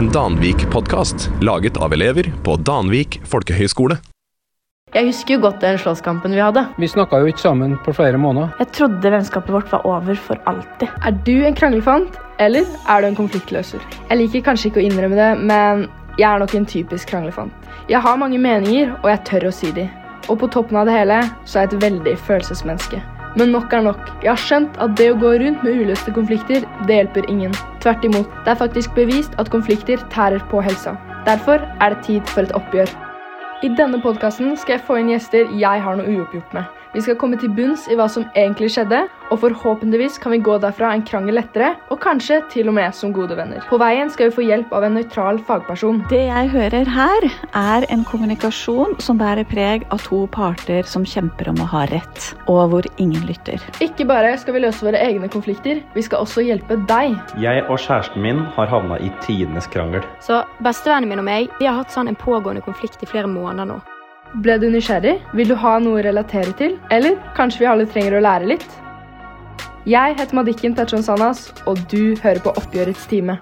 En Danvik-podkast laget av elever på Danvik folkehøgskole. Jeg husker jo godt den slåsskampen vi hadde. Vi snakka jo ikke sammen på flere måneder. Jeg trodde vennskapet vårt var over for alltid. Er du en kranglefant, eller er du en konfliktløser? Jeg liker kanskje ikke å innrømme det, men jeg er nok en typisk kranglefant. Jeg har mange meninger, og jeg tør å si de. Og på toppen av det hele så er jeg et veldig følelsesmenneske. Men nok er nok. Jeg har skjønt at det å gå rundt med uløste konflikter, det hjelper ingen. Tvert imot. Det er faktisk bevist at konflikter tærer på helsa. Derfor er det tid for et oppgjør. I denne podkasten skal jeg få inn gjester jeg har noe uoppgjort med. Vi skal komme til bunns i hva som egentlig skjedde, og forhåpentligvis kan vi gå derfra en krangel lettere, og kanskje til og med som gode venner. På veien skal vi få hjelp av en nøytral fagperson. Det jeg hører her, er en kommunikasjon som bærer preg av to parter som kjemper om å ha rett, og hvor ingen lytter. Ikke bare skal vi løse våre egne konflikter, vi skal også hjelpe deg. Jeg og kjæresten min har havna i tidenes krangel. Så bestevennen min og meg vi har hatt sånn en pågående konflikt i flere måneder nå. Ble du nysgjerrig? Vil du ha noe å relatere til? Eller kanskje vi alle trenger å lære litt? Jeg heter Madikken Petron Sanas, og du hører på Oppgjørets time.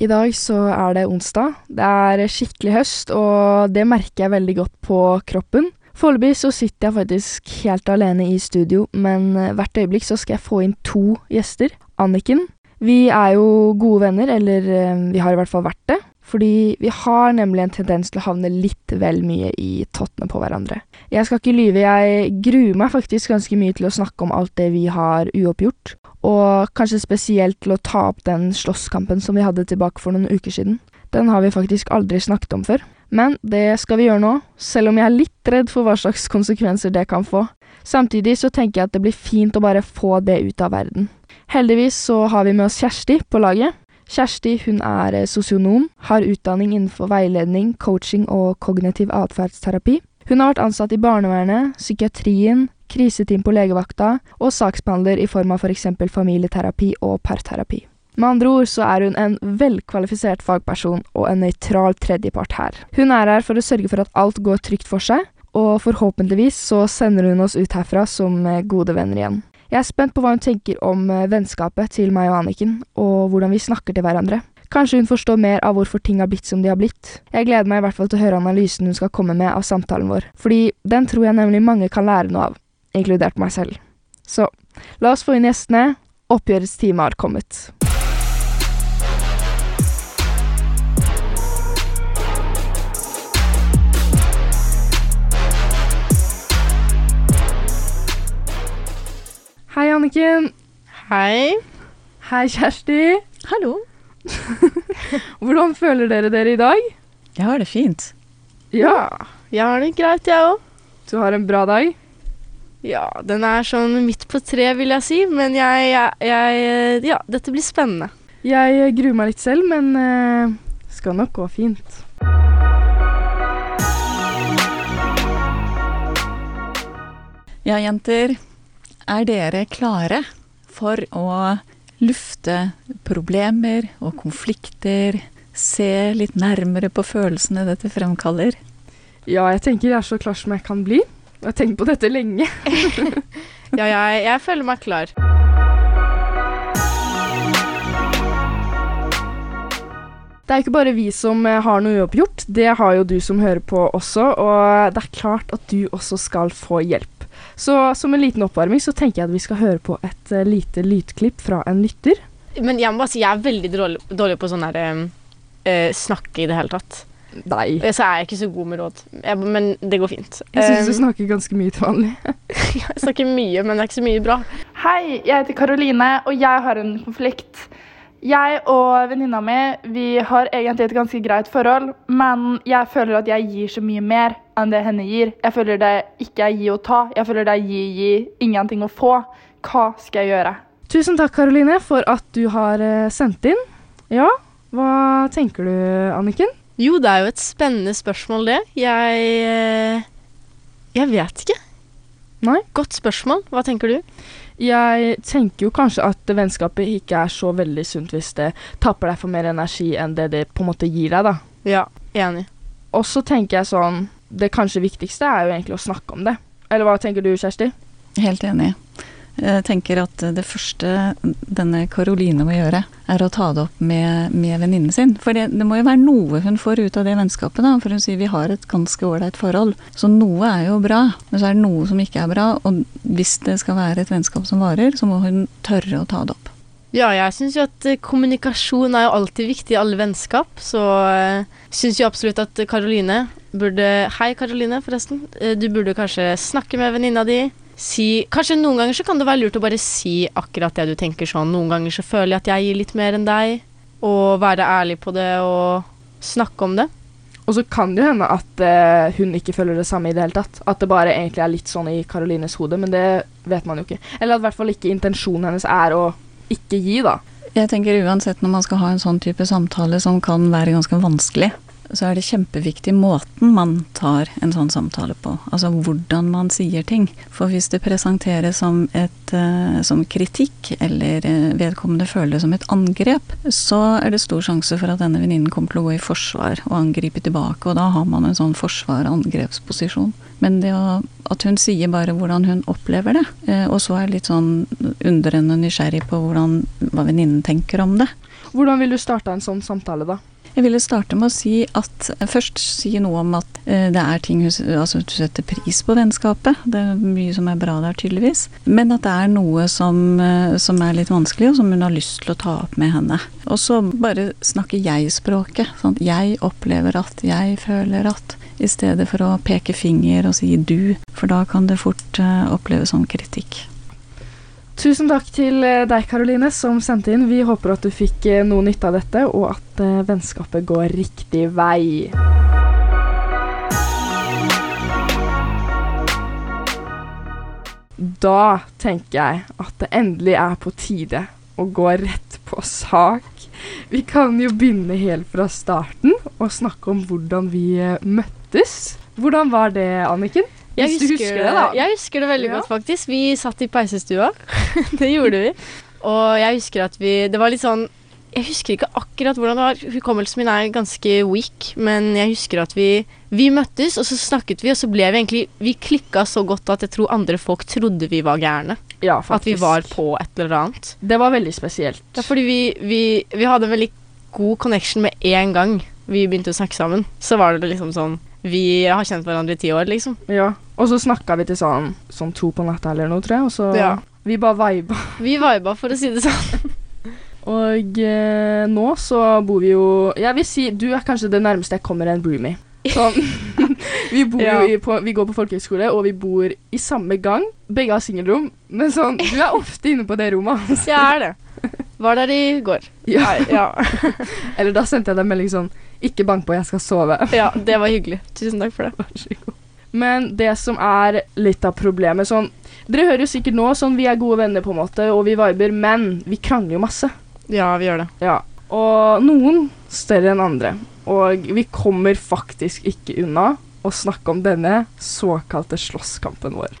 I dag så er det onsdag. Det er skikkelig høst, og det merker jeg veldig godt på kroppen. Foreløpig så sitter jeg faktisk helt alene i studio, men eh, hvert øyeblikk så skal jeg få inn to gjester. Anniken. Vi er jo gode venner, eller eh, vi har i hvert fall vært det. Fordi vi har nemlig en tendens til å havne litt vel mye i tottene på hverandre. Jeg skal ikke lyve, jeg gruer meg faktisk ganske mye til å snakke om alt det vi har uoppgjort. Og kanskje spesielt til å ta opp den slåsskampen som vi hadde tilbake for noen uker siden. Den har vi faktisk aldri snakket om før. Men det skal vi gjøre nå, selv om jeg er litt redd for hva slags konsekvenser det kan få. Samtidig så tenker jeg at det blir fint å bare få det ut av verden. Heldigvis så har vi med oss Kjersti på laget. Kjersti hun er sosionom, har utdanning innenfor veiledning, coaching og kognitiv atferdsterapi. Hun har vært ansatt i barnevernet, psykiatrien, kriseteam på legevakta og saksbehandler i form av f.eks. For familieterapi og parterapi. Med andre ord så er hun en velkvalifisert fagperson og en nøytral tredjepart her. Hun er her for å sørge for at alt går trygt for seg, og forhåpentligvis så sender hun oss ut herfra som gode venner igjen. Jeg er spent på hva hun tenker om vennskapet til meg og Anniken, og hvordan vi snakker til hverandre. Kanskje hun forstår mer av hvorfor ting har blitt som de har blitt. Jeg gleder meg i hvert fall til å høre analysen hun skal komme med av samtalen vår, fordi den tror jeg nemlig mange kan lære noe av, inkludert meg selv. Så la oss få inn gjestene. Oppgjørets time har kommet. Hei, Anniken. Hei. Hei, Kjersti. Hallo. Hvordan føler dere dere i dag? Jeg har det fint. Ja. Jeg har det greit, jeg òg. Du har en bra dag? Ja, den er sånn midt på tre, vil jeg si. Men jeg, jeg, jeg Ja, dette blir spennende. Jeg gruer meg litt selv, men uh, skal nok gå fint. Ja, jenter. Er dere klare for å lufte problemer og konflikter? Se litt nærmere på følelsene dette fremkaller? Ja, jeg tenker jeg er så klar som jeg kan bli. Jeg har tenkt på dette lenge. ja, jeg, jeg føler meg klar. Det er ikke bare vi som har noe uoppgjort, det har jo du som hører på også, og det er klart at du også skal få hjelp. Så som en liten oppvarming så tenker jeg at vi skal høre på et uh, lite lydklipp fra en lytter. Men jeg må bare si jeg er veldig dårlig, dårlig på sånn her uh, snakke i det hele tatt. Nei. Så er jeg ikke så god med råd. Jeg, men det går fint. Jeg syns um, du snakker ganske mye til vanlig. jeg snakker mye, men det er ikke så mye bra. Hei, jeg heter Karoline, og jeg har en konflikt. Jeg og venninna mi vi har egentlig et ganske greit forhold, men jeg føler at jeg gir så mye mer enn det henne gir. Jeg føler det ikke er gi og ta, jeg føler det er gi, gi, ingenting å få. Hva skal jeg gjøre? Tusen takk, Karoline, for at du har sendt inn. Ja, hva tenker du, Anniken? Jo, det er jo et spennende spørsmål, det. Jeg Jeg vet ikke. Nei? Godt spørsmål. Hva tenker du? Jeg tenker jo kanskje at vennskapet ikke er så veldig sunt hvis det tapper deg for mer energi enn det det på en måte gir deg, da. Ja, enig. Og så tenker jeg sånn det kanskje viktigste er jo egentlig å snakke om det. Eller hva tenker du, Kjersti? Helt enig. Jeg tenker at det første denne Karoline må gjøre, er å ta det opp med, med venninnen sin. For det, det, må jo være noe hun får ut av det vennskapet, da. For hun sier vi har et ganske ålreit forhold. Så noe er jo bra, men så er det noe som ikke er bra. Og hvis det skal være et vennskap som varer, så må hun tørre å ta det opp. Ja, jeg syns jo at eh, kommunikasjon er jo alltid viktig i alle vennskap. Så uh, syns jo absolutt at Karoline burde Hei, Karoline, forresten. Du burde kanskje snakke med venninna di si Kanskje noen ganger så kan det være lurt å bare si akkurat det du tenker sånn. Noen ganger så føler jeg at jeg gir litt mer enn deg, og være ærlig på det og snakke om det. Og så kan det jo hende at uh, hun ikke føler det samme i det hele tatt. At det bare egentlig er litt sånn i Karolines hode, men det vet man jo ikke. Eller at i hvert fall ikke intensjonen hennes er å ikke gi, da. Jeg tenker uansett når man skal ha en sånn type samtale som kan være ganske vanskelig, så er det kjempeviktig måten man tar en sånn samtale på. Altså hvordan man sier ting. For hvis det presenteres som, et, uh, som kritikk, eller uh, vedkommende føler det som et angrep, så er det stor sjanse for at denne venninnen kommer til å gå i forsvar og angripe tilbake, og da har man en sånn forsvar-angrepsposisjon. Men det å, at hun sier bare hvordan hun opplever det, uh, og så er litt sånn undrende nysgjerrig på hvordan, hva venninnen tenker om det. Hvordan vil du starte en sånn samtale, da? Jeg ville starte med å si at Først si noe om at eh, det er ting Altså du setter pris på vennskapet. Det er mye som er bra der, tydeligvis. Men at det er noe som, eh, som er litt vanskelig, og som hun har lyst til å ta opp med henne. Og så bare snakke jeg-språket. Sånn jeg opplever at, jeg føler at. I stedet for å peke finger og si du, for da kan det fort oppleves som kritikk. Tusen takk til eh, deg, Karoline, som sendte inn. Vi håper at du fikk eh, noe nytte av dette, og at uh, vennskapet går riktig vei. Da tenker jeg at det endelig er på tide å gå rett på sak. Vi kan jo begynne helt fra starten og snakke om hvordan vi møttes. Hvordan var det, Anniken? Jeg husker, husker, det, da. Jeg husker det veldig ja. godt, faktisk. Vi satt i peisestua. det gjorde vi. Og jeg husker at vi Det var litt sånn Jeg husker ikke akkurat hvordan det var. Hukommelsen min er ganske weak, men jeg husker at vi Vi møttes, og så snakket vi, og så ble vi egentlig Vi klikka så godt at jeg tror andre folk trodde vi var gærne. Ja, faktisk. At vi var på et eller annet. Det var veldig spesielt. Ja, fordi vi, vi, vi hadde en veldig god connection med en gang vi begynte å snakke sammen. Så var det liksom sånn vi har kjent hverandre i ti år, liksom. Ja. Og så snakka vi til sånn, sånn to på natta eller noe, tror jeg. Og så ja. Vi bare viba. Vi viba, for å si det sånn. og eh, nå så bor vi jo Jeg vil si du er kanskje det nærmeste jeg kommer en roomie. Sånn. vi, bor ja. jo på, vi går på folkehøyskole, og vi bor i samme gang. Begge har singelrom, men sånn, du er ofte inne på det rommet. Altså. Jeg er det. Var der i går. Ja. ja. Eller da sendte jeg deg melding sånn Ikke bank på, jeg skal sove. ja, det var hyggelig. Tusen takk for det. Vær så god. Men det som er litt av problemet sånn Dere hører jo sikkert nå sånn vi er gode venner, på en måte, og vi viber, men vi krangler jo masse. Ja, vi gjør det. Ja. Og noen større enn andre. Og vi kommer faktisk ikke unna å snakke om denne såkalte slåsskampen vår.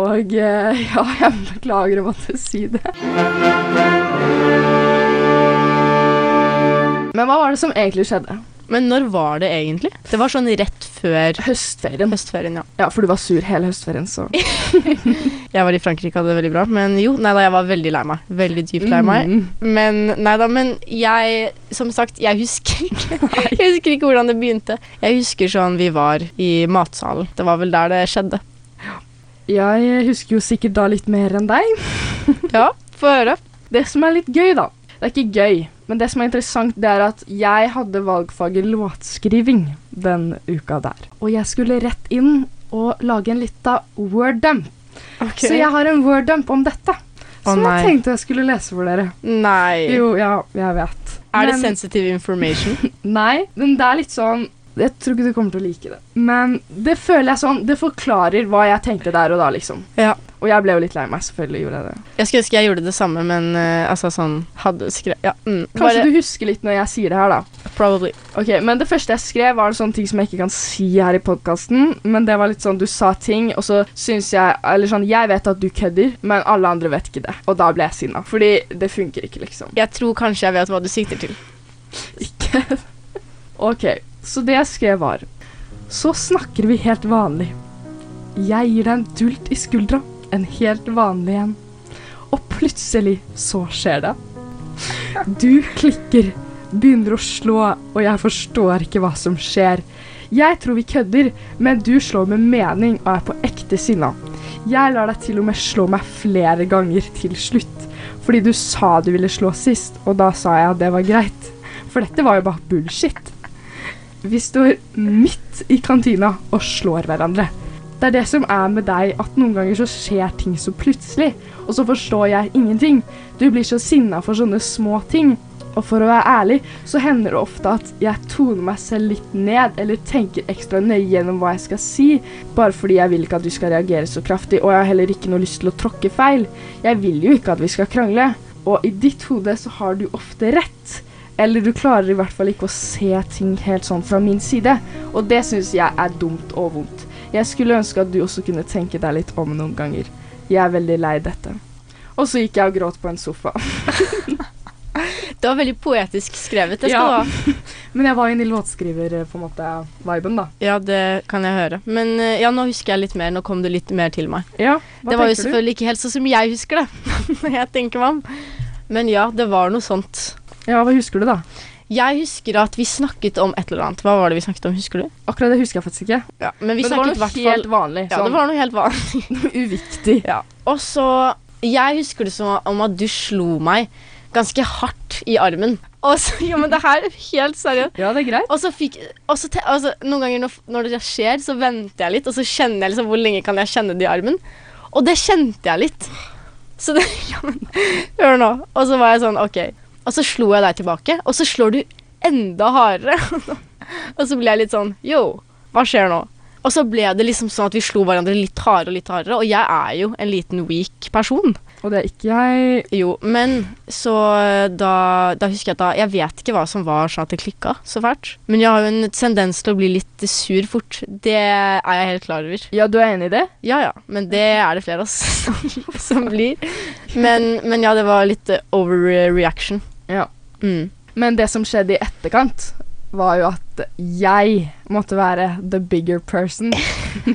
Og eh, ja, jeg beklager å måtte si det. Men hva var det som egentlig skjedde? Men når var det egentlig? Det var sånn rett før Høstferien. Høstferien, ja. Ja, For du var sur hele høstferien, så Jeg var i Frankrike, og hadde det veldig bra. Men jo, nei da, jeg var veldig lei meg. Veldig dypt lei meg. Mm. Men nei da, men jeg Som sagt, jeg husker ikke Jeg husker ikke hvordan det begynte. Jeg husker sånn vi var i matsalen. Det var vel der det skjedde. Jeg husker jo sikkert da litt mer enn deg. ja, få høre. Det som er litt gøy, da Det er ikke gøy men det som er interessant, det er at jeg hadde valgfaget låtskriving den uka der. Og jeg skulle rett inn og lage en lita word-dump. Okay. Så jeg har en word-dump om dette. Oh, jeg tenkte jeg skulle lese for dere. Nei. Jo, ja, jeg vet. Er men, det sensitive information? nei, men det er litt sånn Jeg tror ikke du kommer til å like det. Men det føler jeg sånn Det forklarer hva jeg tenkte der og da, liksom. Ja. Og jeg ble jo litt lei meg, selvfølgelig gjorde jeg det. Jeg skulle ønske jeg gjorde det samme, men uh, altså sånn hadde skrevet ja, mm, Kanskje bare, du husker litt når jeg sier det her, da. Probably. Ok, Men det første jeg skrev, var sånne ting som jeg ikke kan si her i podkasten. Men det var litt sånn du sa ting, og så syns jeg Eller sånn Jeg vet at du kødder, men alle andre vet ikke det. Og da ble jeg sinna. Fordi det funker ikke, liksom. Jeg tror kanskje jeg vet hva du sikter til. ikke Ok, så det jeg skrev var Så snakker vi helt vanlig. Jeg gir deg en dult i skuldra, en helt vanlig en. Og plutselig så skjer det. Du klikker, begynner å slå, og jeg forstår ikke hva som skjer. Jeg tror vi kødder, men du slår med mening og er på ekte sinna. Jeg lar deg til og med slå meg flere ganger til slutt, fordi du sa du ville slå sist, og da sa jeg at det var greit. For dette var jo bare bullshit. Vi står midt i kantina og slår hverandre. Det er det som er med deg, at noen ganger så skjer ting så plutselig, og så forstår jeg ingenting. Du blir så sinna for sånne små ting. Og for å være ærlig, så hender det ofte at jeg toner meg selv litt ned, eller tenker ekstra nøye gjennom hva jeg skal si, bare fordi jeg vil ikke at du skal reagere så kraftig, og jeg har heller ikke noe lyst til å tråkke feil. Jeg vil jo ikke at vi skal krangle. Og i ditt hode så har du ofte rett. Eller du klarer i hvert fall ikke å se ting helt sånn fra min side. Og det syns jeg er dumt og vondt. Jeg skulle ønske at du også kunne tenke deg litt om noen ganger. Jeg er veldig lei dette. Og så gikk jeg og gråt på en sofa. Det var veldig poetisk skrevet. Det skal Ja. Men jeg var inne i låtskriver, på en måte, viben, da. Ja, det kan jeg høre. Men eh, ja, nå husker jeg litt mer. Nå kom det litt mer til meg. Ja, hva det var jo selvfølgelig du? ikke helt sånn som jeg husker det. Når jeg tenker meg om. Men ja, det var noe sånt. Ja, hva husker du, da? Jeg husker at vi snakket om et eller annet. Hva var det vi snakket om? Husker du? Akkurat det husker jeg faktisk ikke. Ja, men vi Men det var noe helt vanlig. Ja, det sånn var noe helt vanlig. noe uviktig. Ja. Og så Jeg husker det som om at du slo meg ganske hardt i armen. Og så, jo, men det her er helt seriøst. Ja, det er greit. Og så fikk og så te, altså, Noen ganger når, når det skjer, så venter jeg litt, og så kjenner jeg liksom hvor lenge kan jeg kjenne det i armen. Og det kjente jeg litt. Så det Ja, men hør nå. Og så var jeg sånn, OK. Og så slo jeg deg tilbake, og så slår du enda hardere. og så ble jeg litt sånn Yo, hva skjer nå? Og så ble det liksom sånn at vi slo hverandre litt hardere og litt hardere. Og jeg er jo en liten weak person. Og det er ikke jeg Jo, men så da, da husker jeg at da Jeg vet ikke hva som var sånn at det klikka så fælt. Men jeg har jo en tendens til å bli litt sur fort. Det er jeg helt klar over. Ja, du er enig i det? Ja ja, men det er det flere av oss som, som blir. Men, men ja, det var litt overreaction. Ja. Mm. Men det som skjedde i etterkant, var jo at jeg måtte være the bigger person.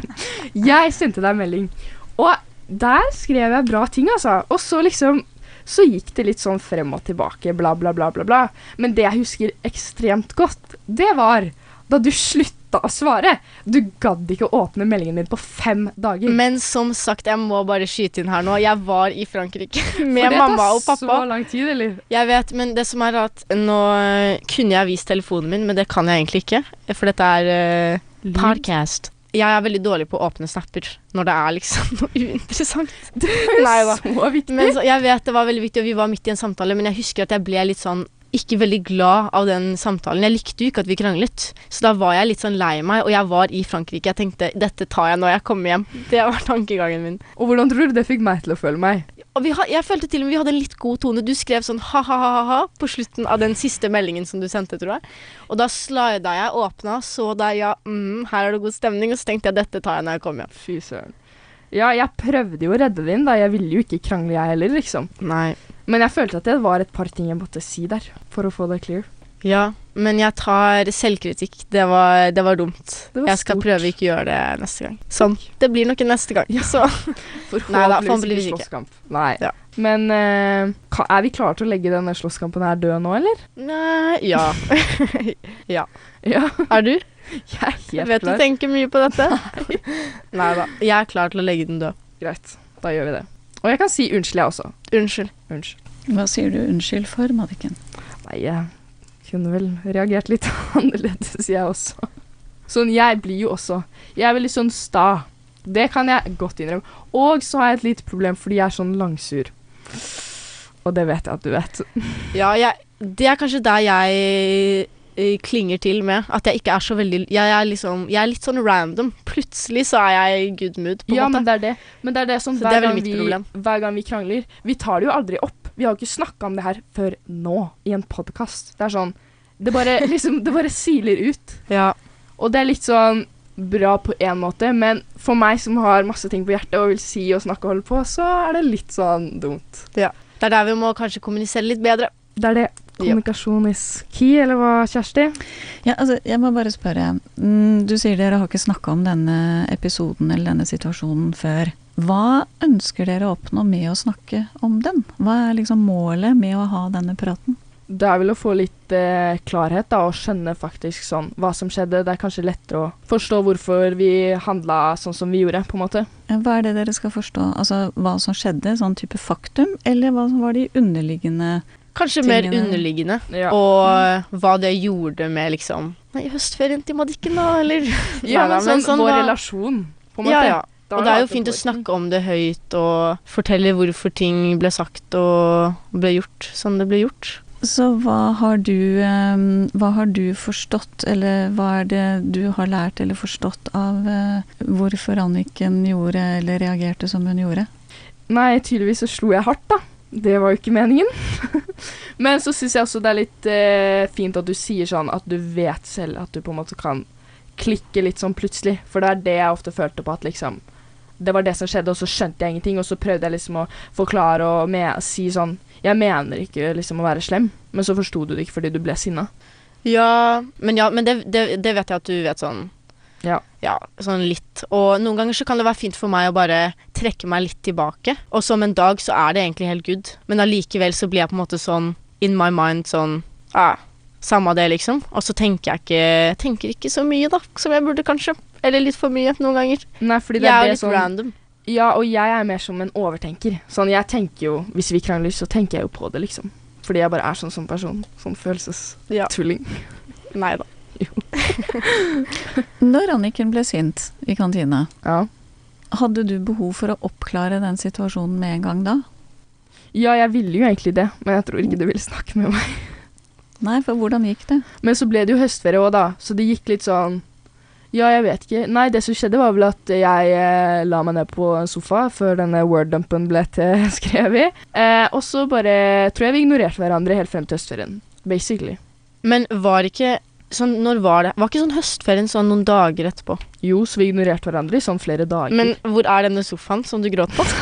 jeg sendte deg melding, og der skrev jeg bra ting, altså. Og så liksom så gikk det litt sånn frem og tilbake, bla, bla, bla, bla. bla. Men det jeg husker ekstremt godt, det var da du slutta å svare. Du gadd ikke å åpne meldingen din på fem dager. Men som sagt, jeg må bare skyte inn her nå. Jeg var i Frankrike med For det mamma tar og pappa. Så lang tid, eller? Jeg vet, men det som er at nå øh, kunne jeg vist telefonen min, men det kan jeg egentlig ikke. For dette er uh, podcast. Jeg er veldig dårlig på å åpne snapper når det er liksom noe uinteressant. Det er Nei så viktig. Men så, jeg vet det var veldig viktig, og vi var midt i en samtale, men jeg husker at jeg ble litt sånn ikke veldig glad av den samtalen. Jeg likte jo ikke at vi kranglet, så da var jeg litt sånn lei meg, og jeg var i Frankrike. Jeg tenkte dette tar jeg når jeg kommer hjem. Det var tankegangen min. Og hvordan tror du det fikk meg til å føle meg? Ha, jeg følte til og med vi hadde en litt god tone. Du skrev sånn ha-ha-ha-ha på slutten av den siste meldingen som du sendte, tror jeg. Og da slida jeg, åpna, så deg, ja, mm, her er det god stemning, og så tenkte jeg dette tar jeg når jeg kommer hjem. Fy søren. Ja, jeg prøvde jo å redde det inn, da. Jeg ville jo ikke krangle, jeg heller, liksom. Nei. Men jeg følte at det var et par ting jeg måtte si der, for å få det clear. Ja, men jeg tar selvkritikk. Det var, det var dumt. Det var jeg skal stort. prøve ikke å gjøre det neste gang. Sånn. Det blir nok en neste gang. Så Nei da, forhåpentligvis ikke. slåsskamp. Nei. Ja. Men uh, er vi klare til å legge denne slåsskampen her død nå, eller? Nei Ja. ja. Ja, Er du? jeg er helt Jeg vet du tenker mye på dette. Nei da. Jeg er klar til å legge den død. Greit, da gjør vi det. Og jeg kan si unnskyld, jeg også. Unnskyld. Unnskyld. Hva sier du unnskyld for, Madikken? Nei, jeg kunne vel reagert litt annerledes, jeg også. Sånn, jeg blir jo også Jeg er veldig sånn sta. Det kan jeg godt innrømme. Og så har jeg et lite problem fordi jeg er sånn langsur. Og det vet jeg at du vet. Ja, jeg, det er kanskje der jeg klinger til med. At jeg ikke er så veldig Jeg er, liksom, jeg er litt sånn random. Plutselig så er jeg i good mood, på en Ja, måte. men det er det. Men det er det som hver, det er gang vi, hver gang vi krangler Vi tar det jo aldri opp. Vi har jo ikke snakka om det her før nå, i en podkast. Det er sånn Det bare liksom Det bare siler ut. Ja. Og det er litt sånn bra på én måte, men for meg som har masse ting på hjertet og vil si og snakke og holde på, så er det litt sånn dumt. Det er der vi må kanskje kommunisere litt bedre. Det er det. Kommunikasjon is key, eller hva, Kjersti? Ja, altså, jeg må bare spørre. Mm, Du sier dere har ikke snakka om denne episoden eller denne situasjonen før. Hva ønsker dere å oppnå med å snakke om den? Hva er liksom målet med å ha denne praten? Det er vel å få litt eh, klarhet da, og skjønne faktisk sånn hva som skjedde. Det er kanskje lettere å forstå hvorfor vi handla sånn som vi gjorde, på en måte. Hva er det dere skal forstå? Altså hva som skjedde, sånn type faktum, eller hva som var de underliggende Kanskje mer underliggende. Ja. Og hva det gjorde med liksom Nei, høstferien til Madikken, da, eller Ja, men da, sånn, vår da. relasjon, på en måte. Ja, ja. Da Og det er jo fint å snakke om det høyt og fortelle hvorfor ting ble sagt og ble gjort sånn det ble gjort. Så hva har du eh, Hva har du forstått, eller hva er det du har lært eller forstått av eh, hvorfor Anniken gjorde eller reagerte som hun gjorde? Nei, tydeligvis så slo jeg hardt, da. Det var jo ikke meningen. Men så syns jeg også det er litt eh, fint at du sier sånn at du vet selv at du på en måte kan klikke litt sånn plutselig. For det er det jeg ofte følte på at liksom Det var det som skjedde, og så skjønte jeg ingenting, og så prøvde jeg liksom å forklare og si sånn Jeg mener ikke liksom å være slem, men så forsto du det ikke fordi du ble sinna. Ja, men, ja, men det, det, det vet jeg at du vet sånn Ja. Ja, sånn litt. Og noen ganger så kan det være fint for meg å bare trekke meg litt tilbake. Og som en dag så er det egentlig helt good. Men allikevel så blir jeg på en måte sånn in my mind sånn ah, Samme det, liksom. Og så tenker jeg ikke Tenker ikke så mye, da, som jeg burde, kanskje. Eller litt for mye noen ganger. Nei, fordi det Jeg er er jo litt sånn random. Ja, og jeg er mer som en overtenker. Sånn, jeg tenker jo Hvis vi krangler, så tenker jeg jo på det, liksom. Fordi jeg bare er sånn som person. Sånn Ja. følelsestulling. Nei da. Når Anniken ble sint i kantina, Ja. hadde du behov for å oppklare den situasjonen med en gang da? ja, jeg ville jo egentlig det, men jeg tror ikke du ville snakke med meg. Nei, for hvordan gikk det? Men så ble det jo høstferie òg, da, så det gikk litt sånn Ja, jeg vet ikke. Nei, det som skjedde, var vel at jeg eh, la meg ned på en sofa før denne word-dumpen ble til skrevet. Eh, og så bare tror jeg vi ignorerte hverandre helt frem til høstferien. Basically. Men var ikke sånn Når var det? Var ikke sånn høstferien sånn noen dager etterpå? Jo, så vi ignorerte hverandre i sånn flere dager. Men hvor er denne sofaen som du gråt på?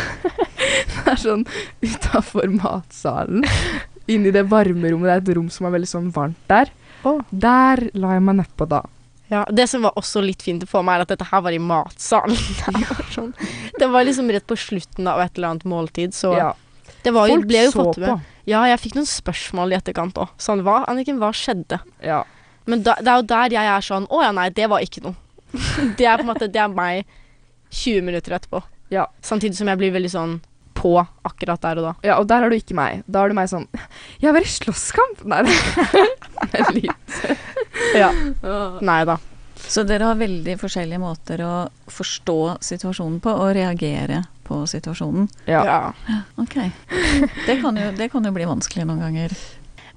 Det er sånn utafor matsalen. Inni det varme rommet. Det er et rom som er veldig sånn varmt der. Oh. Der la jeg meg nedpå da. Ja, Det som var også litt fint for meg, er at dette her var i matsalen. Det var, sånn. det var liksom rett på slutten av et eller annet måltid, så Ja. det var jo, Folk ble jo så fått på. Ja, jeg fikk noen spørsmål i etterkant òg. Sånn, hva, Anniken, hva skjedde? Ja. Men da, det er jo der jeg er sånn Å ja, nei, det var ikke noe. det er på en måte Det er meg 20 minutter etterpå. Ja. Samtidig som jeg blir veldig sånn på akkurat der og da. ja, og der er du ikke meg. Da er du meg sånn Jeg var i slåsskamp! Nei, det er litt Ja. Nei da. Så dere har veldig forskjellige måter å forstå situasjonen på og reagere på situasjonen. Ja. Ja. Ok. Det kan jo, det kan jo bli vanskelig noen ganger.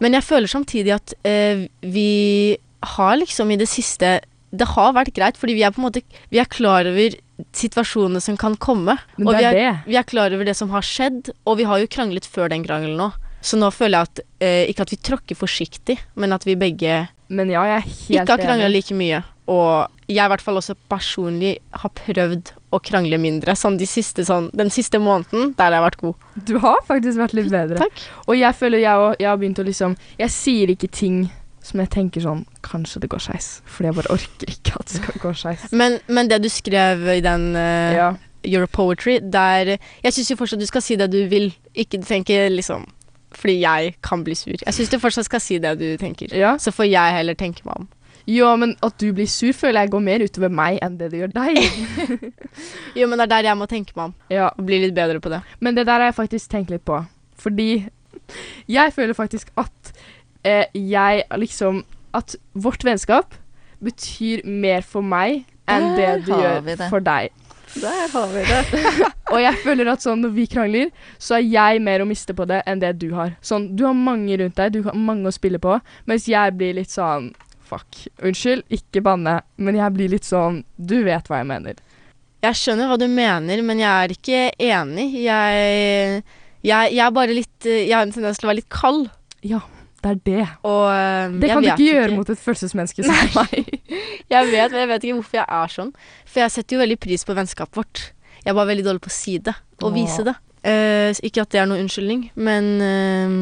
Men jeg føler samtidig at eh, vi har liksom i det siste Det har vært greit, fordi vi er på en måte Vi er klar over situasjonene som kan komme. Og vi er er, det. vi er klar over det som har skjedd, og vi har jo kranglet før den krangelen nå. Så nå føler jeg at eh, ikke at vi tråkker forsiktig, men at vi begge Men ja, jeg er helt ikke har krangla like mye. Og jeg i hvert fall også personlig har prøvd å krangle mindre. Sånn de siste, sånn, den siste måneden, der har jeg vært god. Du har faktisk vært litt bedre. Takk. Og jeg føler jeg, også, jeg har begynt å liksom Jeg sier ikke ting som jeg tenker sånn Kanskje det går skeis. Fordi jeg bare orker ikke at det skal gå skeis. Men, men det du skrev i den uh, Ja. Your Poetry, der Jeg syns jo fortsatt du skal si det du vil. Ikke tenke liksom Fordi jeg kan bli sur. Jeg syns du fortsatt skal si det du tenker. ja. Så får jeg heller tenke meg om. Ja, men at du blir sur, føler jeg går mer utover meg enn det det gjør deg. Jo, men det er der jeg må tenke meg om. ja. Bli litt bedre på det. Men det der har jeg faktisk tenkt litt på. Fordi jeg føler faktisk at eh, jeg liksom At vårt vennskap betyr mer for meg enn det du gjør det. for deg. Der har vi det. Og jeg føler at sånn når vi krangler, så er jeg mer å miste på det enn det du har. Sånn, du har mange rundt deg, du har mange å spille på, mens jeg blir litt sånn Fuck. Unnskyld, ikke banne, men jeg blir litt sånn Du vet hva jeg mener. Jeg skjønner hva du mener, men jeg er ikke enig. Jeg, jeg, jeg er bare litt Jeg har en tendens til å være litt kald. Ja, det er det. Og eh, Det kan du ikke gjøre mot et følelsesmenneske som meg. Jeg vet, men jeg vet ikke hvorfor jeg er sånn. For jeg setter jo veldig pris på vennskapet vårt. Jeg er bare veldig dårlig på å si det, og vise det. Uh, ikke at det er noen unnskyldning, men eh,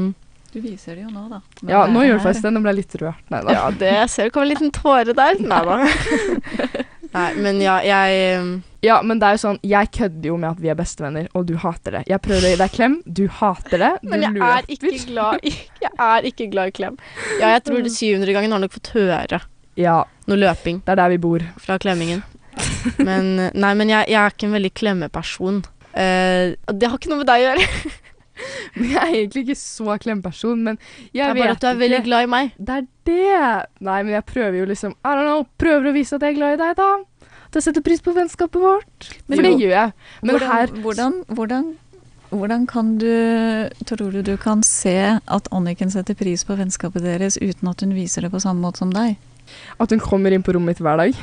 Du viser det jo nå, da. Men Ja, nå gjør du faktisk det. Nå ble jeg litt rørt. Nei da. Ja, det jeg ser du kom en liten tåre der. Nei da. Nei, men ja, jeg um, Ja, men det er jo sånn, jeg kødder jo med at vi er bestevenner, og du hater det. Jeg prøver å gi deg klem, du hater det. Du Men jeg er ikke glad i Jeg er ikke glad i klem. Ja, jeg tror det 700 gangen har nok fått høre Ja, noe løping det er der vi bor. fra klemmingen. Men Nei, men jeg, jeg er ikke en veldig klemmeperson. Uh, det har ikke noe med deg å gjøre. Men jeg er egentlig ikke så klemperson, men Det er bare at du er veldig glad i meg. Det er det! Nei, men jeg prøver jo liksom I don't know, prøver å vise at jeg er glad i deg, da. At jeg setter pris på vennskapet vårt. Men For det gjør jeg. Men hvordan, her hvordan, hvordan, hvordan kan du Tror du du kan se at Anniken setter pris på vennskapet deres uten at hun viser det på samme måte som deg? At hun kommer inn på rommet mitt hver dag.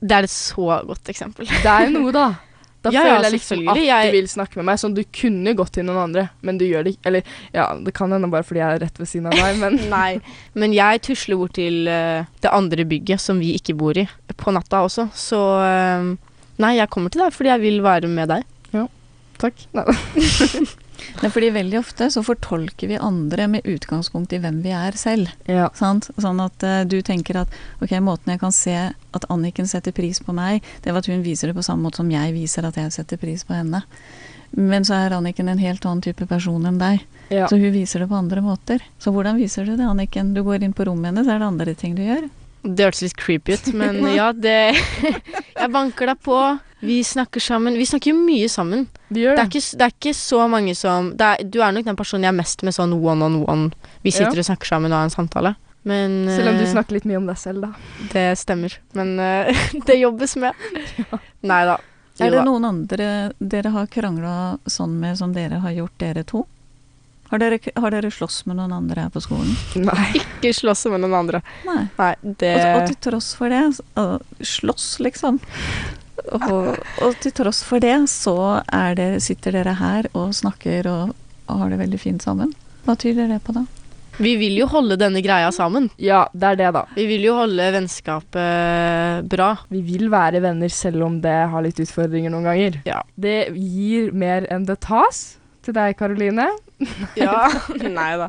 Det er et så godt eksempel. Det er jo noe, da. Da Ja, ja, føler jeg liksom at. Du vil snakke med meg. Sånn, du kunne gått til noen andre, men du gjør det ikke. Eller ja, det kan hende bare fordi jeg er rett ved siden av deg, men Nei, men jeg tusler bort til uh, det andre bygget som vi ikke bor i, på natta også. Så uh, nei, jeg kommer til deg fordi jeg vil være med deg. takk. Nei. Nei, fordi veldig ofte så fortolker vi andre med utgangspunkt i hvem vi er selv. Ja. Sant? Sånn at uh, du tenker at ok, måten jeg kan se at Anniken setter pris på meg, det var at hun viser det på samme måte som jeg viser at jeg setter pris på henne. Men så er Anniken en helt annen type person enn deg, Ja. så hun viser det på andre måter. Så hvordan viser du det, Anniken? Du går inn på rommet hennes, er det andre ting du gjør? Det hørtes litt creepy ut, men ja, det Jeg banker deg på. Vi snakker sammen. Vi snakker jo mye sammen. Gjør Det det. er ikke, det er ikke så mange som det er, Du er nok den personen jeg er mest med sånn one on one. Vi sitter Ja. og snakker sammen og har en samtale. Men Selv om du eh, snakker litt mye om deg selv, da. Det stemmer. Men uh, det jobbes med. Nei da. Er det noen andre dere har krangla sånn med som dere har gjort, dere to? Har dere, har dere slåss med noen andre her på skolen? Nei. Ikke slåss med noen andre. Nei. Nei, det Og, og til tross for det Slåss, liksom. Og, og til tross for det, så er det, sitter dere her og snakker og, og har det veldig fint sammen. Hva tyder det på, da? Vi vil jo holde denne greia sammen. Ja, det er det, da. Vi vil jo holde vennskapet bra. Vi vil være venner selv om det har litt utfordringer noen ganger. Ja. Det gir mer enn det tas. Til deg, Karoline. Ja. Nei da.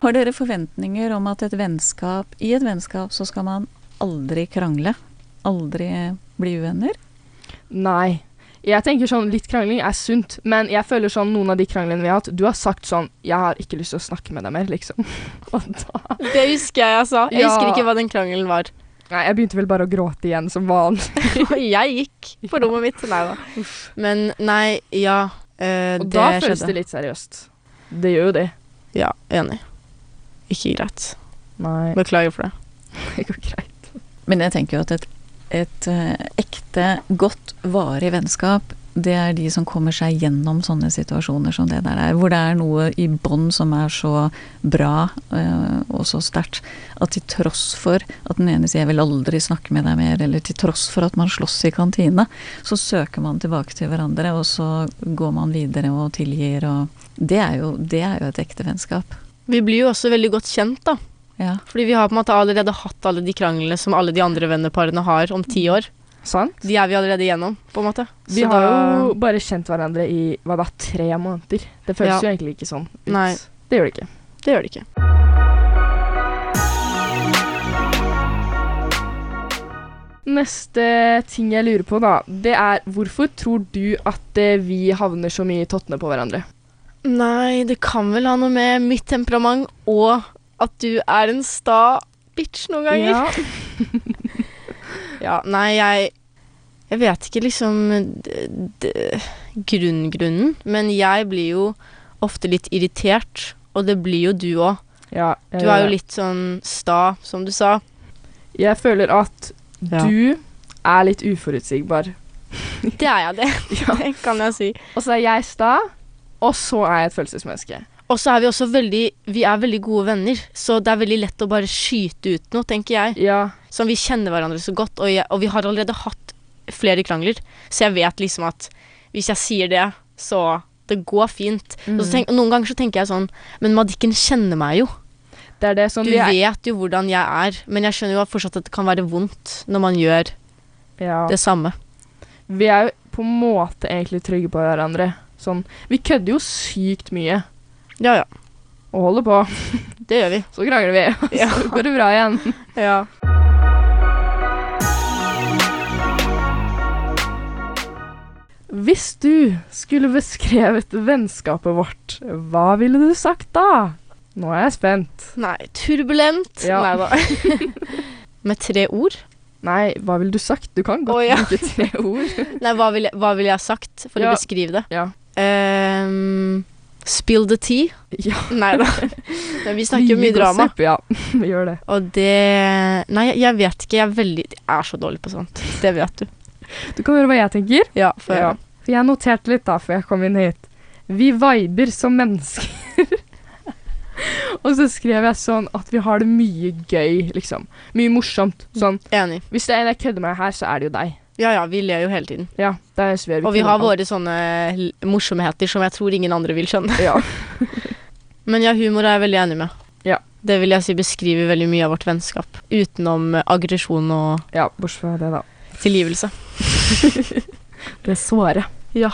Har dere forventninger om at et vennskap, i et vennskap så skal man aldri krangle? Aldri bli uvenner? Nei. Jeg tenker sånn, Litt krangling er sunt, men jeg føler sånn noen av de kranglene vi har hatt Du har sagt sånn 'Jeg har ikke lyst til å snakke med deg mer', liksom. Og da Det husker jeg jeg sa. Jeg Ja. husker ikke hva den krangelen var. Nei, jeg begynte vel bare å gråte igjen, som vanlig. jeg gikk på rommet mitt. Nei da. Men nei, ja. eh, Og det da føles det litt seriøst. Det gjør jo det. Ja, enig. Ikke greit. Nei, Beklager for det. det går greit. Men jeg tenker jo at et, et eh, ekte, godt, varig vennskap, det er de som kommer seg gjennom sånne situasjoner som det der er. Hvor det er noe i bånd som er så bra eh, og så sterkt at til tross for at den ene sier 'jeg vil aldri snakke med deg mer', eller til tross for at man slåss i kantine, så søker man tilbake til hverandre, og så går man videre og tilgir og Det er jo, det er jo et ekte vennskap. Vi blir jo også veldig godt kjent, da. Ja. Fordi vi har på en måte allerede hatt alle de kranglene som alle de andre venneparene har om ti år. Sant? De er vi allerede igjennom, på en måte. Vi Så har da- jo bare kjent hverandre i hva da, tre måneder. Det føles Ja. jo egentlig ikke sånn ut. Nei. Det gjør det ikke. Det gjør det ikke. Neste ting jeg lurer på, da, det er hvorfor tror du at eh, vi havner så mye i tottene på hverandre? Nei, det kan vel ha noe med mitt temperament og at du er en sta bitch noen ganger. Ja. Ja, nei, jeg Jeg vet ikke liksom grunngrunnen, men jeg blir jo ofte litt irritert, og det blir jo du òg. ja Du er jo litt sånn sta, som du sa. Jeg føler at Ja. du er litt uforutsigbar. Det er jeg, det. Ja. Det kan jeg si. Og så er jeg sta, og så er jeg et følelsesmenneske. Og så er vi også veldig Vi er veldig gode venner, så det er veldig lett å bare skyte ut noe, tenker jeg. Ja. Som vi kjenner hverandre så godt, og, jeg, og vi har allerede hatt flere krangler, så jeg vet liksom at hvis jeg sier det, så det går fint. Og så tenk, noen ganger så tenker jeg sånn Men Madikken kjenner meg jo. Det er det sånn Du er, vet jo hvordan jeg er, men jeg skjønner jo fortsatt at det kan være vondt når man gjør ja. det samme. Vi er jo på en måte egentlig trygge på hverandre. Sånn Vi kødder jo sykt mye. Ja, ja. og holder på. Det gjør vi. Så krangler vi, og Ja. så går det bra igjen. Ja. Hvis du skulle beskrevet vennskapet vårt, hva ville du sagt da? Nå er jeg spent. Nei, turbulent. Ja. Nei da. Med tre ord? Nei, hva ville du sagt? Du kan godt oh, ja. bruke tre ord. Nei, hva ville vil jeg sagt for Ja. å beskrive det? Ja. Ehm, spill the tea? Ja. Nei da. Men vi snakker jo mye drama. gossip, Ja, vi gjør det. Og det Nei, jeg, vet ikke. Jeg er veldig Jeg er så dårlig på sånt. Det vet du. Du kan høre hva jeg tenker. Ja, for Ja. Jeg noterte litt da, før jeg kom inn hit. Vi viber som mennesker. Og så skrev jeg sånn at vi har det mye gøy, liksom. Mye morsomt. Sånn. Enig. Hvis det er en jeg kødder med her, så er det jo deg. Ja ja, vi ler jo hele tiden. Ja, det er sver, Og vi har våre sånne morsomheter som jeg tror ingen andre vil skjønne. Ja. Men ja, humor er jeg veldig enig med. Ja. Det vil jeg si beskriver veldig mye av vårt vennskap. Utenom eh, aggresjon og ja, bortsett fra det, da. tilgivelse. Det såre. Ja.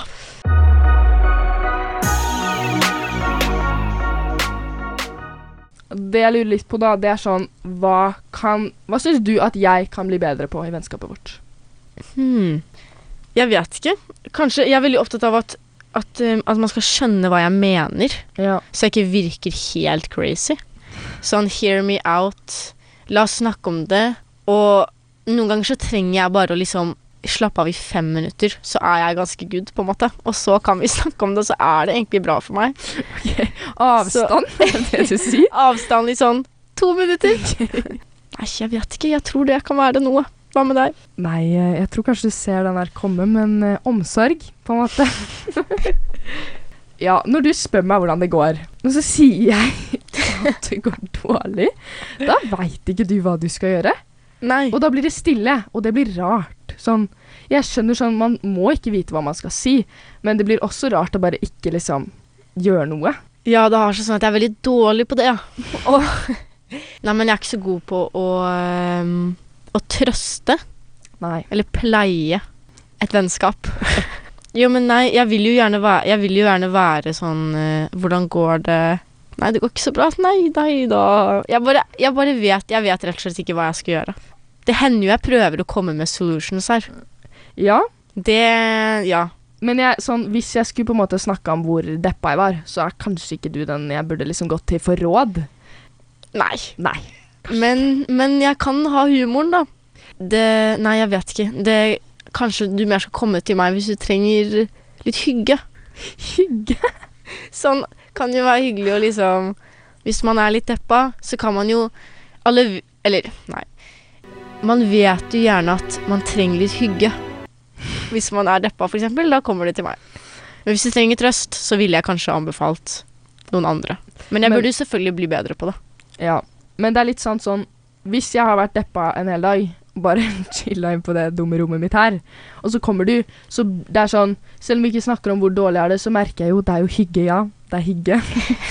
Det jeg lurer litt på da, det er sånn Hva kan Hva syns du at jeg kan bli bedre på i vennskapet vårt? Hmm. Jeg vet ikke. Kanskje Jeg er veldig opptatt av at, at, eh, at man skal skjønne hva jeg mener, Ja. så jeg ikke virker helt crazy. Sånn hear me out. La oss snakke om det. Og noen ganger så trenger jeg bare å liksom slappe av i fem minutter, så er jeg ganske good, på en måte. Og så kan vi snakke om det, og så er det egentlig bra for meg. Avstand, er det det du sier? Avstand i sånn to minutter. Nei, jeg vet ikke. Jeg tror det kan være noe. Hva med deg? Nei, eh, jeg tror kanskje du ser den der komme, men uh, omsorg, på en måte. ja, når du spør meg hvordan det går, og så sier jeg at det går dårlig, da veit ikke du hva du skal gjøre. Nei. Og da blir det stille, og det blir rart. Sånn, jeg skjønner sånn, man må ikke vite hva man skal si, men det blir også rart å bare ikke liksom gjøre noe. Ja, det har seg sånn at jeg er veldig dårlig på det. ja. Nei, men jeg er ikke så god på å, ehm, å trøste. Nei. Eller pleie et vennskap. jo, men nei, jeg vil jo gjerne være, jeg vil jo gjerne være sånn uh, Hvordan går det? Nei, det går ikke så bra. Nei, nei da. Jeg bare, jeg bare vet Jeg vet rett og slett ikke hva jeg skal gjøre. Det hender jo jeg prøver å komme med solutions her. Ja, Det Ja. men jeg, sånn, hvis jeg skulle på en måte snakke om hvor deppa jeg var, så er kanskje ikke du den jeg burde liksom gått til for råd. Nei. Nei. Men, men jeg kan ha humoren, da. Det Nei, jeg vet ikke. Det Kanskje du mer skal komme til meg hvis du trenger litt hygge. Hygge? Sånn kan jo være hyggelig å liksom Hvis man er litt deppa, så kan man jo Alle Eller, nei. Man vet jo gjerne at man trenger litt hygge. Hvis man er deppa, eksempel, da kommer det til meg. Men hvis du trenger trøst, så ville jeg kanskje anbefalt noen andre. Men jeg burde jo selvfølgelig bli bedre på det. Ja. Men det er litt sånn sånn Hvis jeg har vært deppa en hel dag, bare chilla inn på det dumme rommet mitt her, og så kommer du, så det er sånn Selv om vi ikke snakker om hvor dårlig er det, så merker jeg jo det er jo hygge, ja. Det er hygge.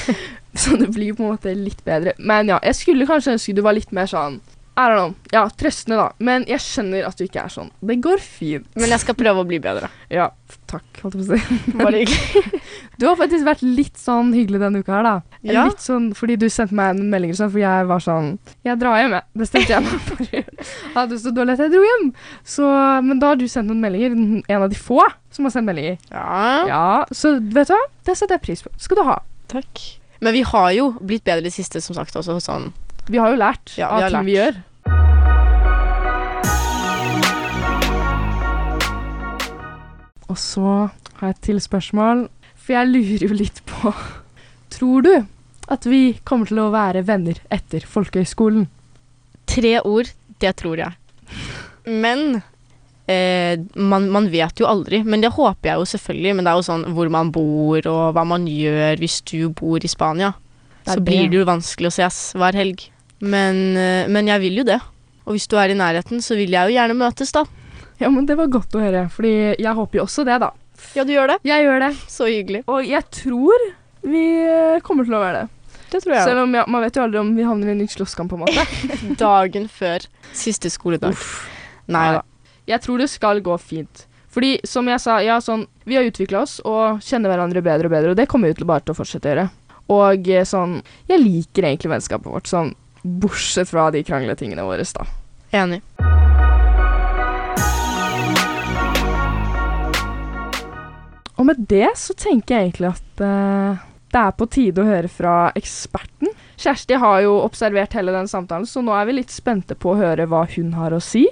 så det blir på en måte litt bedre. Men ja, jeg skulle kanskje ønske du var litt mer sånn I don't know. Ja, trøstende, da. Men jeg skjønner at du ikke er sånn. Det går fint. Men jeg skal prøve å bli bedre. Ja, takk, holdt jeg på å si. Bare hyggelig. Du har faktisk vært litt sånn hyggelig denne uka her, da. Ja. Litt sånn fordi du sendte meg en melding sånn, for jeg var sånn Jeg drar hjem, jeg. Bestemte jeg meg for. Hadde så dårlig at jeg dro hjem. Så, men da har du sendt noen meldinger. En av de få som har sendt meldinger. Ja. Ja, Så vet du hva? Det setter jeg pris på. Skal du ha. Takk. Men vi har jo blitt bedre i det siste, som sagt, også sånn. Vi har jo lært Ja, av vi ting vi gjør. Og så har jeg et til spørsmål, for jeg lurer jo litt på Tror du at vi kommer til å være venner etter folkehøyskolen? Tre ord, det tror jeg. Men eh, man, man vet jo aldri. Men det håper jeg jo selvfølgelig. Men det er jo sånn hvor man bor, og hva man gjør hvis du bor i Spania. Så det. blir det jo vanskelig å ses hver helg. Men, eh, men jeg vil jo det. Og hvis du er i nærheten, så vil jeg jo gjerne møtes, da. Ja, men det var godt å høre, fordi jeg håper jo også det, da. Ja, du gjør det. Jeg gjør det. Så hyggelig. Og jeg tror vi eh, kommer til å være det. Det tror jeg. Selv om ja, man vet jo aldri om vi havner i en ny slåsskamp, på en måte. Dagen før siste skoledag. Nei da. Jeg tror det skal gå fint. Fordi, som jeg sa, ja, sånn, vi har utvikla oss og kjenner hverandre bedre og bedre, og det kommer vi til bare til å fortsette å gjøre. Og eh, sånn Jeg liker egentlig vennskapet vårt, sånn bortsett fra de krangletingene våre, da. Enig. Og med det så tenker jeg egentlig at uh, det er på tide å høre fra eksperten. Kjersti har jo observert hele den samtalen, så nå er vi litt spente på å høre hva hun har å si.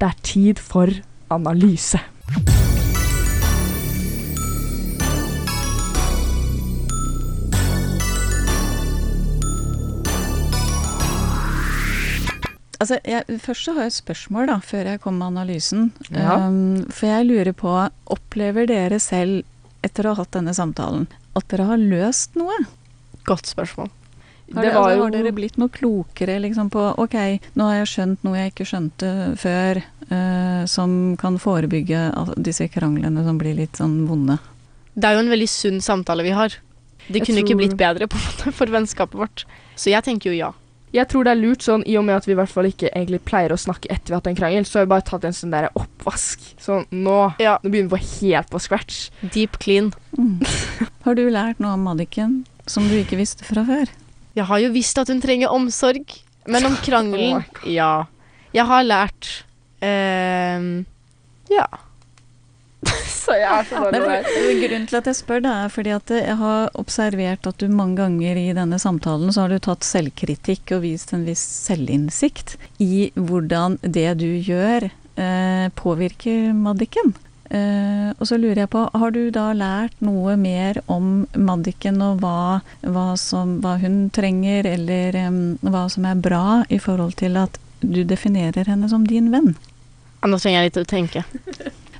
Det er tid for analyse. Altså, jeg, først så har jeg et spørsmål, da, før jeg kommer med analysen. Ja. Um, for jeg lurer på, opplever dere selv, etter å ha hatt denne samtalen, at dere har løst noe? Godt spørsmål. Har, Det altså, har dere blitt noe klokere liksom på Ok, nå har jeg skjønt noe jeg ikke skjønte før, uh, som kan forebygge disse kranglene som blir litt sånn vonde. Det er jo en veldig sunn samtale vi har. Det Jeg kunne ikke blitt bedre på en måte for vennskapet vårt. Så jeg tenker jo ja. Jeg tror det er lurt sånn, i og med at vi i hvert fall ikke egentlig pleier å snakke etter vi har hatt en krangel, så har vi bare tatt en sånn der oppvask. Sånn, nå, Ja. nå begynner vi helt på scratch. Deep clean. Mm. har du lært noe om Madikken som du ikke visste fra før? Jeg har jo visst at hun trenger omsorg, men om krangelen Oh Ja. Jeg har lært ehm, Ja. Så jeg er så dårlig der. grunnen til at jeg spør, det er fordi at jeg har observert at du mange ganger i denne samtalen så har du tatt selvkritikk og vist en viss selvinnsikt i hvordan det du gjør, eh, påvirker Maddiken. Uh, og så lurer jeg på, har du da lært noe mer om Maddiken og hva, hva, som, hva hun trenger, eller um, hva som er bra i forhold til at du definerer henne som din venn? Ja, Nå trenger jeg litt å tenke.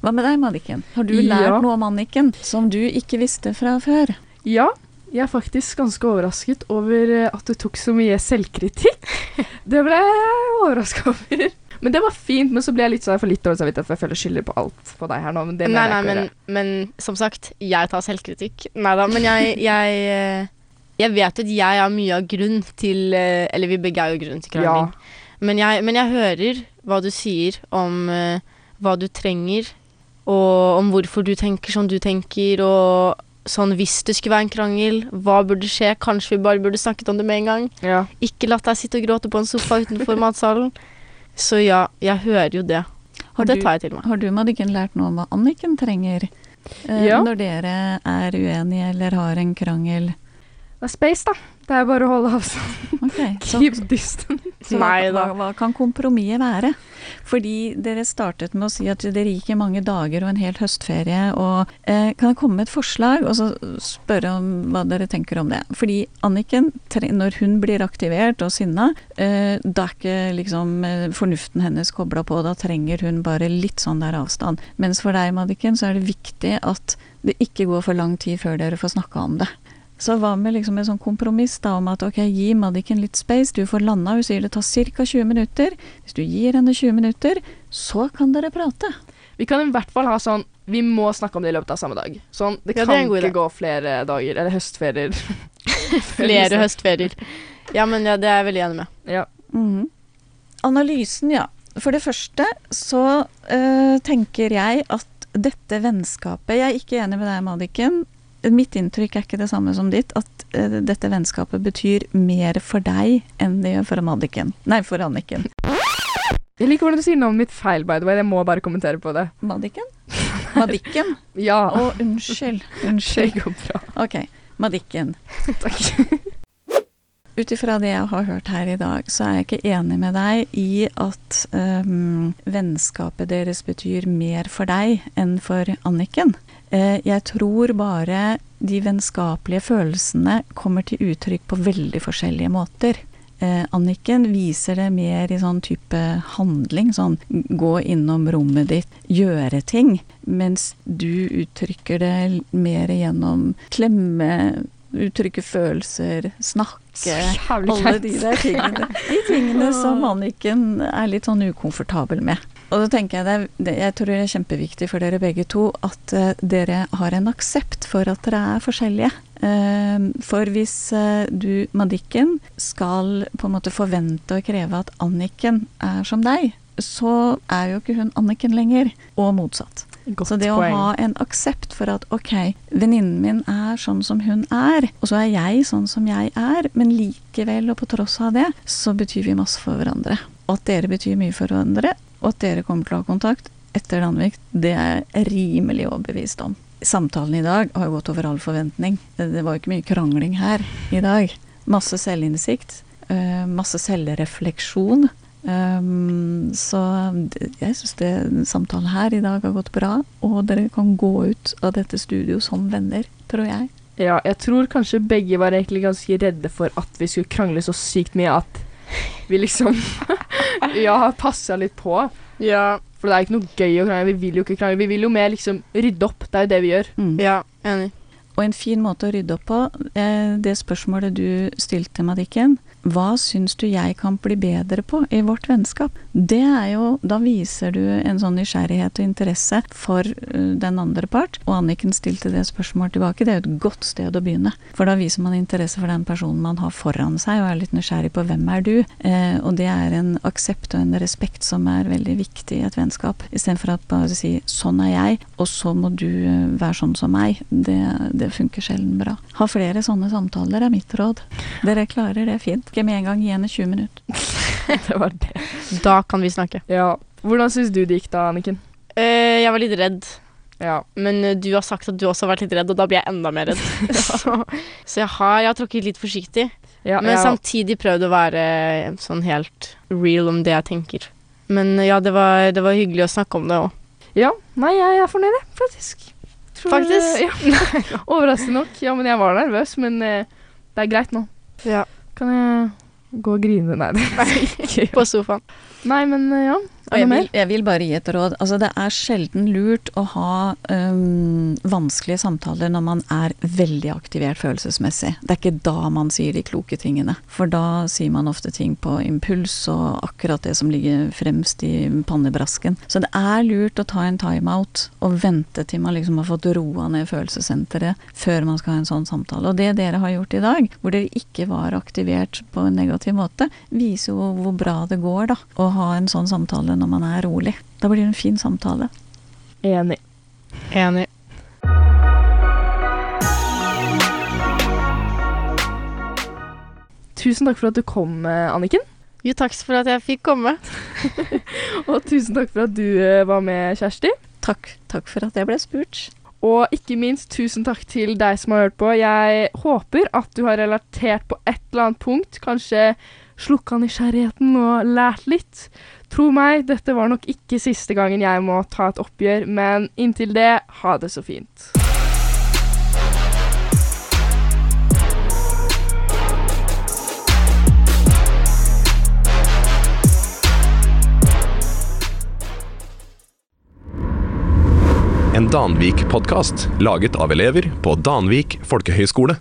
Hva med deg, Madikken? Har du Ja. lært noe om Anniken som du ikke visste fra før? Ja, jeg er faktisk ganske overrasket over eh, at du tok så mye selvkritikk. Det ble jeg overraska over. Men det var fint, men så ble jeg litt sånn, jeg får litt dårlig samvittighet, for jeg føler skylder på alt på deg her nå. Men det Nei, nei, men, men som sagt, jeg tar selvkritikk. Nei da, men jeg, jeg eh, Jeg vet at jeg har mye av grunn til eh, Eller vi begge er jo grunn til krangling. Men, jeg, men jeg hører hva du sier om hva du trenger, og om hvorfor du tenker som du tenker, og sånn hvis det skulle være en krangel, hva burde skje? Kanskje vi bare burde snakket om det med en gang? Ja. Ikke latt deg sitte og gråte på en sofa utenfor matsalen. Så ja, jeg hører jo det. Har Og det tar jeg til meg. Har du, Madikken, lært noe om hva Anniken trenger eh, Ja. når dere er uenige eller har en krangel? Det er space, da. Det er bare å holde avstand. Ok, så, distance. så Nei hva, da. hva kan kompromisset være? Fordi dere startet med å si at dere gikk i mange dager og en hel høstferie. Og eh, kan jeg komme med et forslag, og så spørre om hva dere tenker om det? Fordi Anniken, når hun blir aktivert og sinna, eh, da er ikke liksom eh, fornuften hennes kobla på. Da trenger hun bare litt sånn der avstand. Mens for deg, Madiken, så er det viktig at det ikke går for lang tid før dere får snakka om det. Så hva med liksom et sånn kompromiss da om at ok, gi Madikken litt space, du får landa, hun sier det tar ca. 20 minutter. Hvis du gir henne 20 minutter, så kan dere prate. Vi kan i hvert fall ha sånn Vi må snakke om det i løpet av samme dag. Sånn, Det Ja, det kan er ikke idé. gå flere dager. Eller høstferier. Flere høstferier. Ja, men ja, det er jeg veldig enig med. Ja. Mhm. Analysen, ja. For det første så øh, tenker jeg at dette vennskapet Jeg er ikke enig med deg, Madikken. Mitt inntrykk er ikke det samme som ditt, at uh, dette vennskapet betyr mer for deg enn det gjør for Anniken. Nei, for Anniken. Jeg liker hvordan du sier navnet mitt feil, by the way. Jeg må bare kommentere på det. Madikken? Madikken? Ja. Å, unnskyld. det Unnskyld. går bra. Ok, Madikken. Takk. Ut ifra det jeg har hørt her i dag, så er jeg ikke enig med deg i at um, vennskapet deres betyr mer for deg enn for Anniken. Eh, jeg tror bare de vennskapelige følelsene kommer til uttrykk på veldig forskjellige måter. Eh, Anniken viser det mer i sånn type handling, sånn gå innom rommet ditt, gjøre ting. Mens du uttrykker det mer gjennom klemme, uttrykke følelser, snakke. Alle de der tingene. De tingene som Anniken er litt sånn ukomfortabel med. Og så tenker jeg det, Jeg tror det er kjempeviktig for dere begge to at eh, dere har en aksept for at dere er forskjellige. Eh, for hvis eh, du, Madikken, skal på en måte forvente og kreve at Anniken er som deg, så er jo ikke hun Anniken lenger, og motsatt. Godt Så det å ha en aksept for at ok, venninnen min er sånn som hun er, og så er jeg sånn som jeg er, men likevel og på tross av det, så betyr vi masse for hverandre. Og at dere betyr mye for hverandre, og at dere kommer til å ha kontakt etter Danvik, det er jeg rimelig overbevist om. Samtalen i dag har gått over all forventning. Det var jo ikke mye krangling her i dag. Masse selvinnsikt, eh, masse selvrefleksjon. Um, så jeg syns samtalen her i dag har gått bra, og dere kan gå ut av dette studio som venner, tror jeg. Ja, jeg tror kanskje begge var egentlig ganske redde for at vi skulle krangle så sykt mye at vi liksom Ja, passa litt på. Ja. For det er ikke noe gøy å krangle. Vi vil jo ikke krangle. Vi vil jo mer liksom rydde opp. Det er jo det vi gjør. Mm. Ja, enig. Og en fin måte å rydde opp på, eh, det spørsmålet du stilte, Madikken, hva syns du jeg kan bli bedre på i vårt vennskap? Det er jo Da viser du en sånn nysgjerrighet og interesse for eh, den andre part. Og Anniken stilte det spørsmålet tilbake. Det er jo et godt sted å begynne. For da viser man interesse for den personen man har foran seg, og er litt nysgjerrig på hvem er du? Eh, og det er en aksept og en respekt som er veldig viktig i et vennskap. Istedenfor at bare si 'sånn er jeg', og så må du eh, være sånn som meg. Det, det funker sjelden bra. Ha flere sånne samtaler er mitt råd. Dere klarer det fint. Ikke med en gang, igjen i 20 minutter. det var det. Da kan vi snakke. Ja. Hvordan syns du det gikk da, Anniken? Eh, jeg var litt redd. Ja. Men uh, du har sagt at du også har vært litt redd, og da blir jeg enda mer redd. så så jeg, har, jeg har tråkket litt forsiktig. ja Men ja. samtidig prøvd å være sånn helt real om det jeg tenker. Men eh, ja, det var, det var hyggelig å snakke om det òg. ja. Nei, jeg er fornøyd, faktisk. Tror- Faktisk? Ja. Overraskende nok. Ja, men jeg var nervøs, men uh, det er greit nå. Ja. Kan jeg gå og grine? Nei, det jeg ikke. På sofaen. Nei, men eh, ja. Og jeg vil, jeg vil bare gi et råd. Altså, det er sjelden lurt å ha um, vanskelige samtaler når man er veldig aktivert følelsesmessig. Det er ikke da man sier de kloke tingene. For da sier man ofte ting på impuls og akkurat det som ligger fremst i pannebrasken. Så det er lurt å ta en timeout og vente til man liksom har fått roa ned følelsessenteret før man skal ha en sånn samtale. Og det dere har gjort i dag, hvor dere ikke var aktivert på en negativ måte, viser jo hvor bra det går da, å ha en sånn samtale når man er rolig. Da blir det en fin samtale. Enig. Enig. Tusen takk for at du kom, eh, Anniken. Jo, takk for at jeg fikk komme. Og tusen takk for at du eh, var med, Kjersti. Takk, takk for at jeg ble spurt. Og ikke minst tusen takk til deg som har hørt på. Jeg håper at du har relatert på et eller annet punkt. Kanskje slukka nysgjerrigheten og lært litt. Tro meg, dette var nok ikke siste gangen jeg må ta et oppgjør, men inntil det, ha det så fint. En Danvik-podkast laget av elever på Danvik folkehøgskole.